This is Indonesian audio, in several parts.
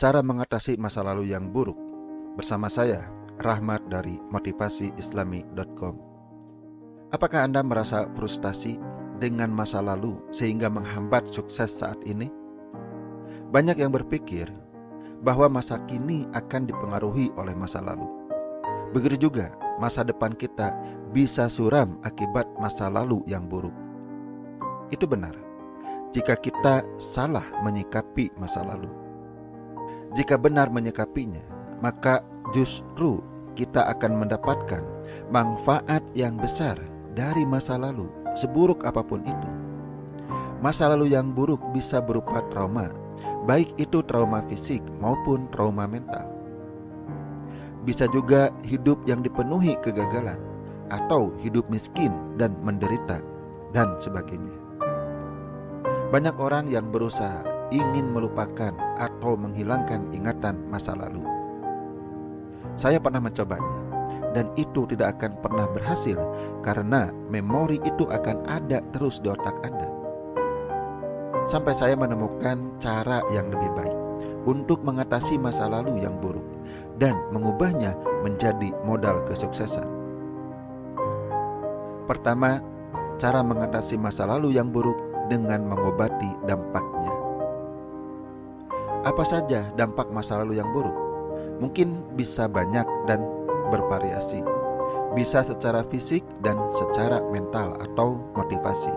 Cara mengatasi masa lalu yang buruk bersama saya Rahmat dari motivasiislami.com. Apakah Anda merasa frustasi dengan masa lalu sehingga menghambat sukses saat ini? Banyak yang berpikir bahwa masa kini akan dipengaruhi oleh masa lalu. Begitu juga masa depan kita bisa suram akibat masa lalu yang buruk. Itu benar jika kita salah menyikapi masa lalu. Jika benar menyikapinya, maka justru kita akan mendapatkan manfaat yang besar dari masa lalu, seburuk apa pun itu. Masa lalu yang buruk bisa berupa trauma, baik itu trauma fisik maupun trauma mental. Bisa juga hidup yang dipenuhi kegagalan, atau hidup miskin dan menderita, dan sebagainya. Banyak orang yang berusaha ingin melupakan atau menghilangkan ingatan masa lalu. Saya pernah mencobanya, dan itu tidak akan pernah berhasil karena memori itu akan ada terus di otak Anda. Sampai saya menemukan cara yang lebih baik untuk mengatasi masa lalu yang buruk dan mengubahnya menjadi modal kesuksesan. Pertama, cara mengatasi masa lalu yang buruk dengan mengobati dampaknya. Apa saja dampak masa lalu yang buruk? Mungkin bisa banyak dan bervariasi. Bisa secara fisik dan secara mental atau motivasi.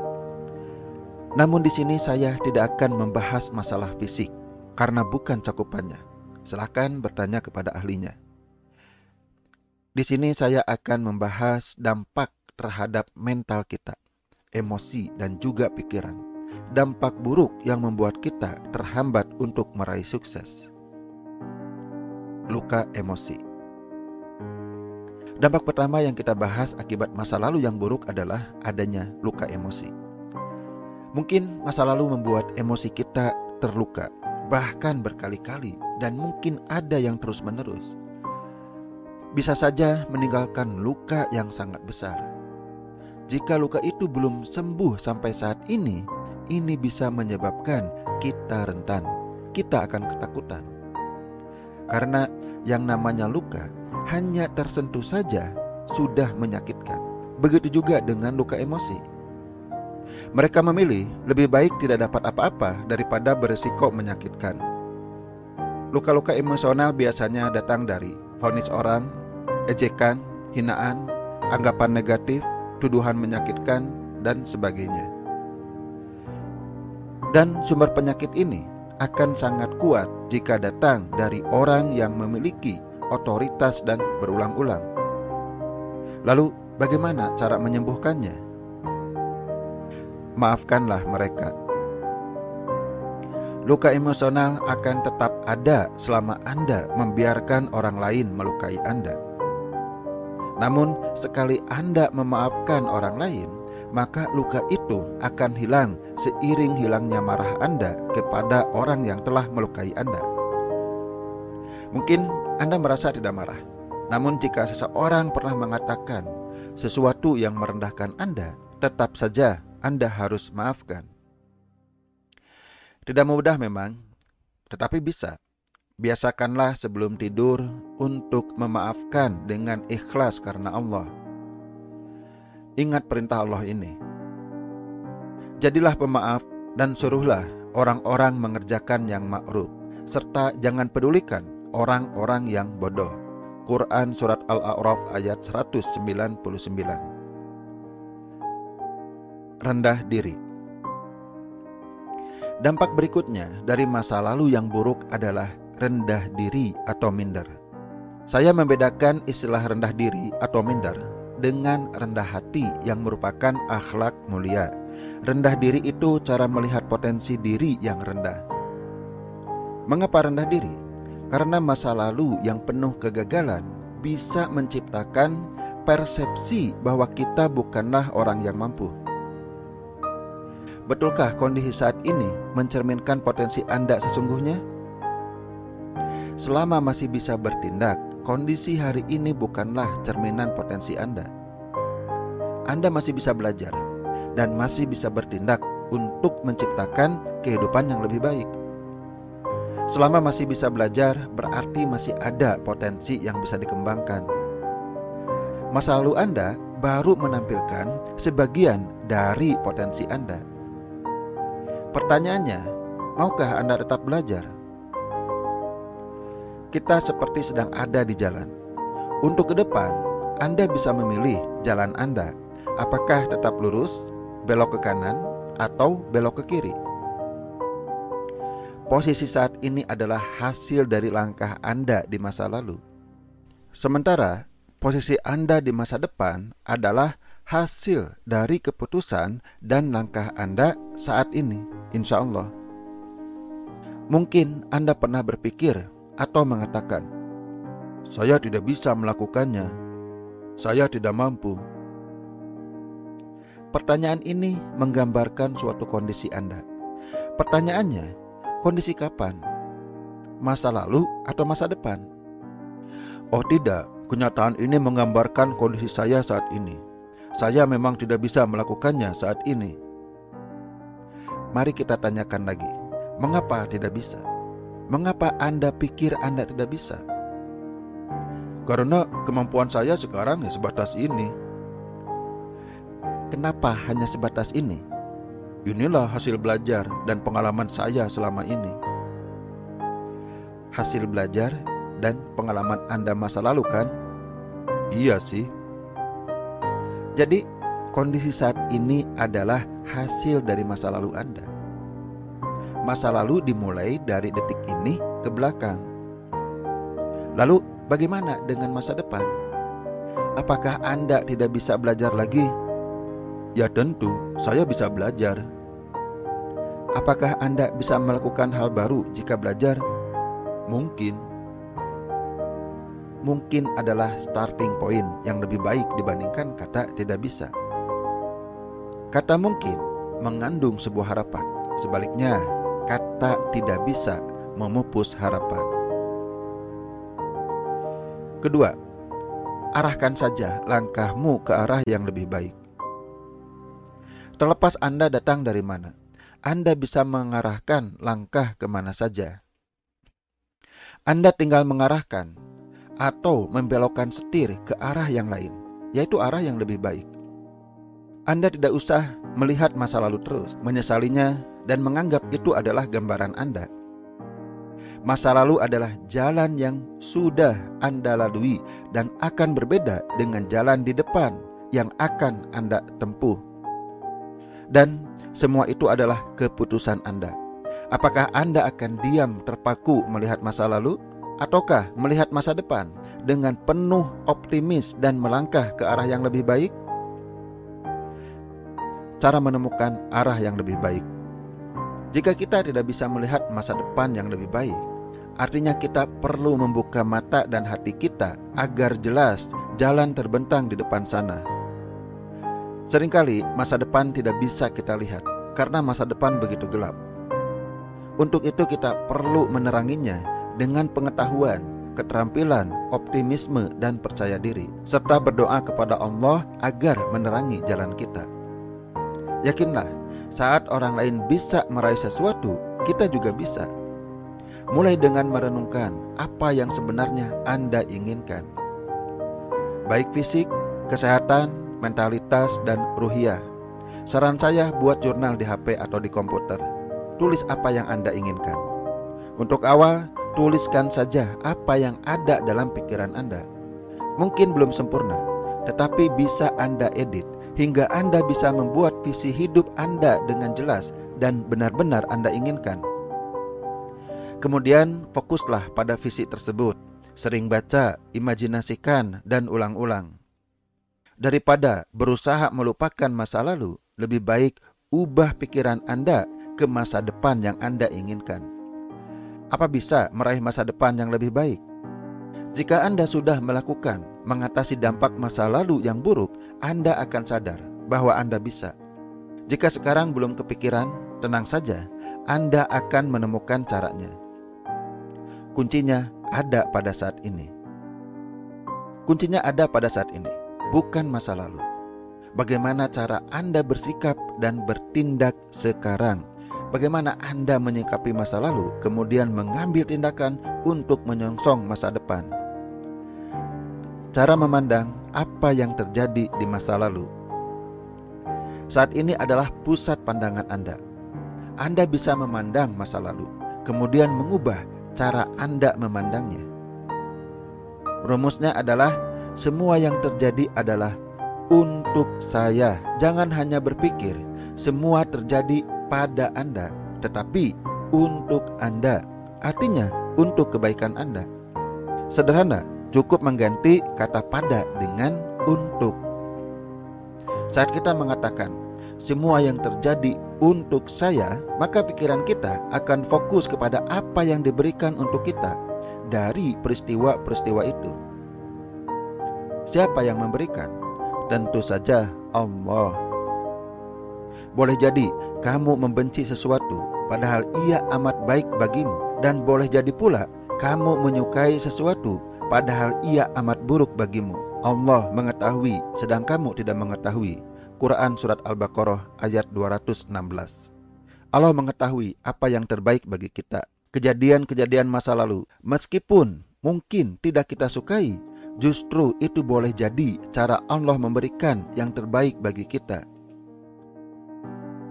Namun di sini saya tidak akan membahas masalah fisik karena bukan cakupannya. Silahkan bertanya kepada ahlinya. Di sini saya akan membahas dampak terhadap mental kita, emosi, dan juga pikiran dampak buruk yang membuat kita terhambat untuk meraih sukses. Luka emosi. Dampak pertama yang kita bahas akibat masa lalu yang buruk adalah adanya luka emosi. Mungkin masa lalu membuat emosi kita terluka, bahkan berkali-kali, dan mungkin ada yang terus-menerus. Bisa saja meninggalkan luka yang sangat besar. Jika luka itu belum sembuh sampai saat ini, ini bisa menyebabkan kita rentan, kita akan ketakutan. Karena yang namanya luka hanya tersentuh saja sudah menyakitkan. Begitu juga dengan luka emosi. Mereka memilih lebih baik tidak dapat apa-apa daripada berisiko menyakitkan. Luka-luka emosional biasanya datang dari vonis orang, ejekan, hinaan, anggapan negatif, tuduhan menyakitkan, dan sebagainya. Dan sumber penyakit ini akan sangat kuat jika datang dari orang yang memiliki otoritas dan berulang-ulang. Lalu, bagaimana cara menyembuhkannya? Maafkanlah mereka. Luka emosional akan tetap ada selama Anda membiarkan orang lain melukai Anda. Namun, sekali Anda memaafkan orang lain, maka luka itu akan hilang seiring hilangnya marah Anda kepada orang yang telah melukai Anda. Mungkin Anda merasa tidak marah, namun jika seseorang pernah mengatakan sesuatu yang merendahkan Anda, tetap saja Anda harus maafkan. Tidak mudah memang, tetapi bisa. Biasakanlah sebelum tidur untuk memaafkan dengan ikhlas karena Allah Ingat perintah Allah ini. Jadilah pemaaf dan suruhlah orang-orang mengerjakan yang ma'ruf serta jangan pedulikan orang-orang yang bodoh. Quran surat Al-A'raf ayat 199. Rendah diri. Dampak berikutnya dari masa lalu yang buruk adalah rendah diri atau minder. Saya membedakan istilah rendah diri atau minder dengan rendah hati yang merupakan akhlak mulia. Rendah diri itu cara melihat potensi diri yang rendah. Mengapa rendah diri? Karena masa lalu yang penuh kegagalan bisa menciptakan persepsi bahwa kita bukanlah orang yang mampu. Betulkah kondisi saat ini mencerminkan potensi Anda sesungguhnya? Selama masih bisa bertindak, kondisi hari ini bukanlah cerminan potensi Anda. Anda masih bisa belajar dan masih bisa bertindak untuk menciptakan kehidupan yang lebih baik. Selama masih bisa belajar, berarti masih ada potensi yang bisa dikembangkan. Masa lalu Anda baru menampilkan sebagian dari potensi Anda. Pertanyaannya, maukah Anda tetap belajar? Kita seperti sedang ada di jalan. Untuk ke depan, Anda bisa memilih jalan Anda. Apakah tetap lurus, belok ke kanan, atau belok ke kiri? Posisi saat ini adalah hasil dari langkah Anda di masa lalu. Sementara posisi Anda di masa depan adalah hasil dari keputusan dan langkah Anda saat ini, insya Allah. Mungkin Anda pernah berpikir atau mengatakan, "Saya tidak bisa melakukannya, saya tidak mampu." Pertanyaan ini menggambarkan suatu kondisi Anda. Pertanyaannya, kondisi kapan? Masa lalu atau masa depan? Oh, tidak, kenyataan ini menggambarkan kondisi saya saat ini. Saya memang tidak bisa melakukannya saat ini. Mari kita tanyakan lagi, mengapa tidak bisa? Mengapa Anda pikir Anda tidak bisa? Karena kemampuan saya sekarang ya sebatas ini. Kenapa hanya sebatas ini? Inilah hasil belajar dan pengalaman saya selama ini. Hasil belajar dan pengalaman Anda masa lalu kan? Iya sih. Jadi, kondisi saat ini adalah hasil dari masa lalu Anda masa lalu dimulai dari detik ini ke belakang. Lalu, bagaimana dengan masa depan? Apakah Anda tidak bisa belajar lagi? Ya, tentu saya bisa belajar. Apakah Anda bisa melakukan hal baru jika belajar? Mungkin. Mungkin adalah starting point yang lebih baik dibandingkan kata tidak bisa. Kata mungkin mengandung sebuah harapan. Sebaliknya, kata tidak bisa memupus harapan. Kedua, arahkan saja langkahmu ke arah yang lebih baik. Terlepas Anda datang dari mana, Anda bisa mengarahkan langkah ke mana saja. Anda tinggal mengarahkan atau membelokkan setir ke arah yang lain, yaitu arah yang lebih baik. Anda tidak usah melihat masa lalu terus, menyesalinya, dan menganggap itu adalah gambaran Anda. Masa lalu adalah jalan yang sudah Anda lalui dan akan berbeda dengan jalan di depan yang akan Anda tempuh. Dan semua itu adalah keputusan Anda. Apakah Anda akan diam terpaku melihat masa lalu ataukah melihat masa depan dengan penuh optimis dan melangkah ke arah yang lebih baik? Cara menemukan arah yang lebih baik jika kita tidak bisa melihat masa depan yang lebih baik, artinya kita perlu membuka mata dan hati kita agar jelas jalan terbentang di depan sana. Seringkali masa depan tidak bisa kita lihat karena masa depan begitu gelap. Untuk itu kita perlu meneranginya dengan pengetahuan, keterampilan, optimisme, dan percaya diri, serta berdoa kepada Allah agar menerangi jalan kita. Yakinlah, saat orang lain bisa meraih sesuatu, kita juga bisa. Mulai dengan merenungkan apa yang sebenarnya Anda inginkan. Baik fisik, kesehatan, mentalitas, dan ruhiah. Saran saya buat jurnal di HP atau di komputer. Tulis apa yang Anda inginkan. Untuk awal, tuliskan saja apa yang ada dalam pikiran Anda. Mungkin belum sempurna, tetapi bisa Anda edit hingga Anda bisa membuat visi hidup Anda dengan jelas dan benar-benar Anda inginkan. Kemudian fokuslah pada visi tersebut. Sering baca, imajinasikan, dan ulang-ulang. Daripada berusaha melupakan masa lalu, lebih baik ubah pikiran Anda ke masa depan yang Anda inginkan. Apa bisa meraih masa depan yang lebih baik? Jika Anda sudah melakukan mengatasi dampak masa lalu yang buruk, Anda akan sadar bahwa Anda bisa. Jika sekarang belum kepikiran, tenang saja, Anda akan menemukan caranya. Kuncinya ada pada saat ini. Kuncinya ada pada saat ini, bukan masa lalu. Bagaimana cara Anda bersikap dan bertindak sekarang? bagaimana Anda menyikapi masa lalu, kemudian mengambil tindakan untuk menyongsong masa depan. Cara memandang apa yang terjadi di masa lalu. Saat ini adalah pusat pandangan Anda. Anda bisa memandang masa lalu, kemudian mengubah cara Anda memandangnya. Rumusnya adalah semua yang terjadi adalah untuk saya. Jangan hanya berpikir semua terjadi pada Anda, tetapi untuk Anda. Artinya untuk kebaikan Anda. Sederhana, cukup mengganti kata pada dengan untuk. Saat kita mengatakan semua yang terjadi untuk saya, maka pikiran kita akan fokus kepada apa yang diberikan untuk kita dari peristiwa-peristiwa itu. Siapa yang memberikan? Tentu saja Allah. Boleh jadi kamu membenci sesuatu padahal ia amat baik bagimu dan boleh jadi pula kamu menyukai sesuatu padahal ia amat buruk bagimu. Allah mengetahui sedang kamu tidak mengetahui. Quran surat Al-Baqarah ayat 216. Allah mengetahui apa yang terbaik bagi kita. Kejadian-kejadian masa lalu meskipun mungkin tidak kita sukai, justru itu boleh jadi cara Allah memberikan yang terbaik bagi kita.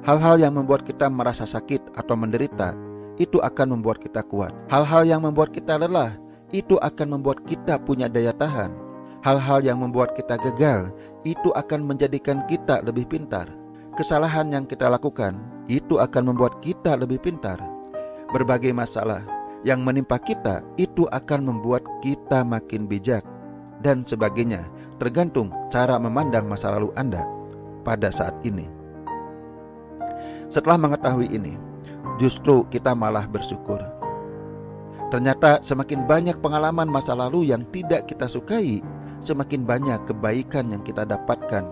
Hal-hal yang membuat kita merasa sakit atau menderita itu akan membuat kita kuat. Hal-hal yang membuat kita lelah itu akan membuat kita punya daya tahan. Hal-hal yang membuat kita gagal itu akan menjadikan kita lebih pintar. Kesalahan yang kita lakukan itu akan membuat kita lebih pintar. Berbagai masalah yang menimpa kita itu akan membuat kita makin bijak dan sebagainya, tergantung cara memandang masa lalu Anda pada saat ini. Setelah mengetahui ini, justru kita malah bersyukur. Ternyata semakin banyak pengalaman masa lalu yang tidak kita sukai, semakin banyak kebaikan yang kita dapatkan.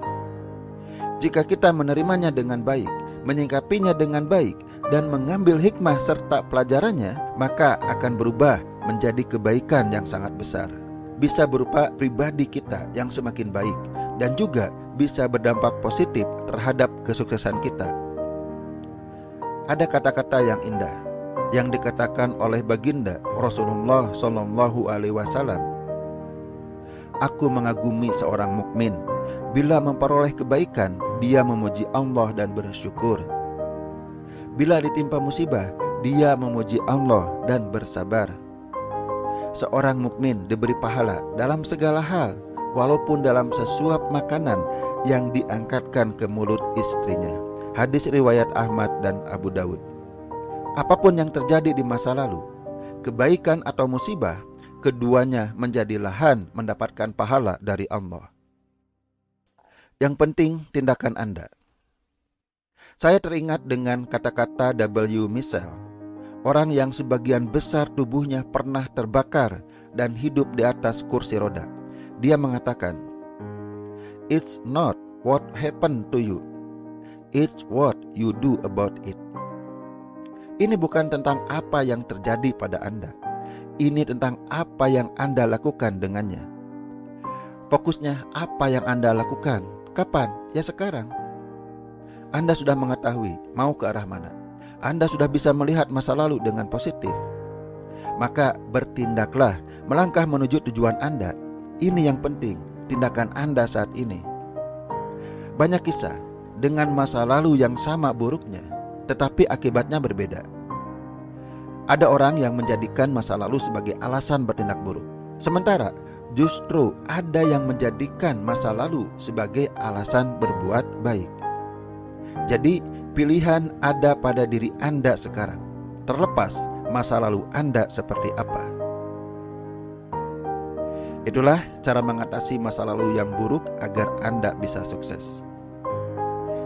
Jika kita menerimanya dengan baik, menyingkapinya dengan baik, dan mengambil hikmah serta pelajarannya, maka akan berubah menjadi kebaikan yang sangat besar. Bisa berupa pribadi kita yang semakin baik, dan juga bisa berdampak positif terhadap kesuksesan kita ada kata-kata yang indah yang dikatakan oleh baginda Rasulullah Shallallahu Alaihi Wasallam. Aku mengagumi seorang mukmin bila memperoleh kebaikan dia memuji Allah dan bersyukur. Bila ditimpa musibah dia memuji Allah dan bersabar. Seorang mukmin diberi pahala dalam segala hal walaupun dalam sesuap makanan yang diangkatkan ke mulut istrinya. Hadis riwayat Ahmad dan Abu Dawud. Apa pun yang terjadi di masa lalu, kebaikan atau musibah, keduanya menjadi lahan mendapatkan pahala dari Allah. Yang penting tindakan Anda. Saya teringat dengan kata-kata W. Michel, orang yang sebagian besar tubuhnya pernah terbakar dan hidup di atas kursi roda. Dia mengatakan, "It's not what happened to you, It's what you do about it. Ini bukan tentang apa yang terjadi pada Anda. Ini tentang apa yang Anda lakukan dengannya. Fokusnya apa yang Anda lakukan. Kapan? Ya sekarang. Anda sudah mengetahui mau ke arah mana. Anda sudah bisa melihat masa lalu dengan positif. Maka bertindaklah melangkah menuju tujuan Anda. Ini yang penting, tindakan Anda saat ini. Banyak kisah dengan masa lalu yang sama buruknya, tetapi akibatnya berbeda. Ada orang yang menjadikan masa lalu sebagai alasan bertindak buruk, sementara justru ada yang menjadikan masa lalu sebagai alasan berbuat baik. Jadi, pilihan ada pada diri Anda sekarang, terlepas masa lalu Anda seperti apa. Itulah cara mengatasi masa lalu yang buruk agar Anda bisa sukses.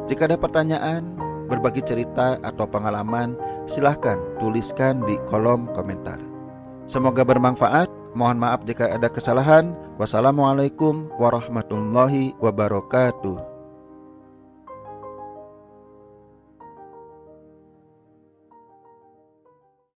Jika ada pertanyaan, berbagi cerita atau pengalaman, silahkan tuliskan di kolom komentar. Semoga bermanfaat. Mohon maaf jika ada kesalahan. Wassalamualaikum warahmatullahi wabarakatuh.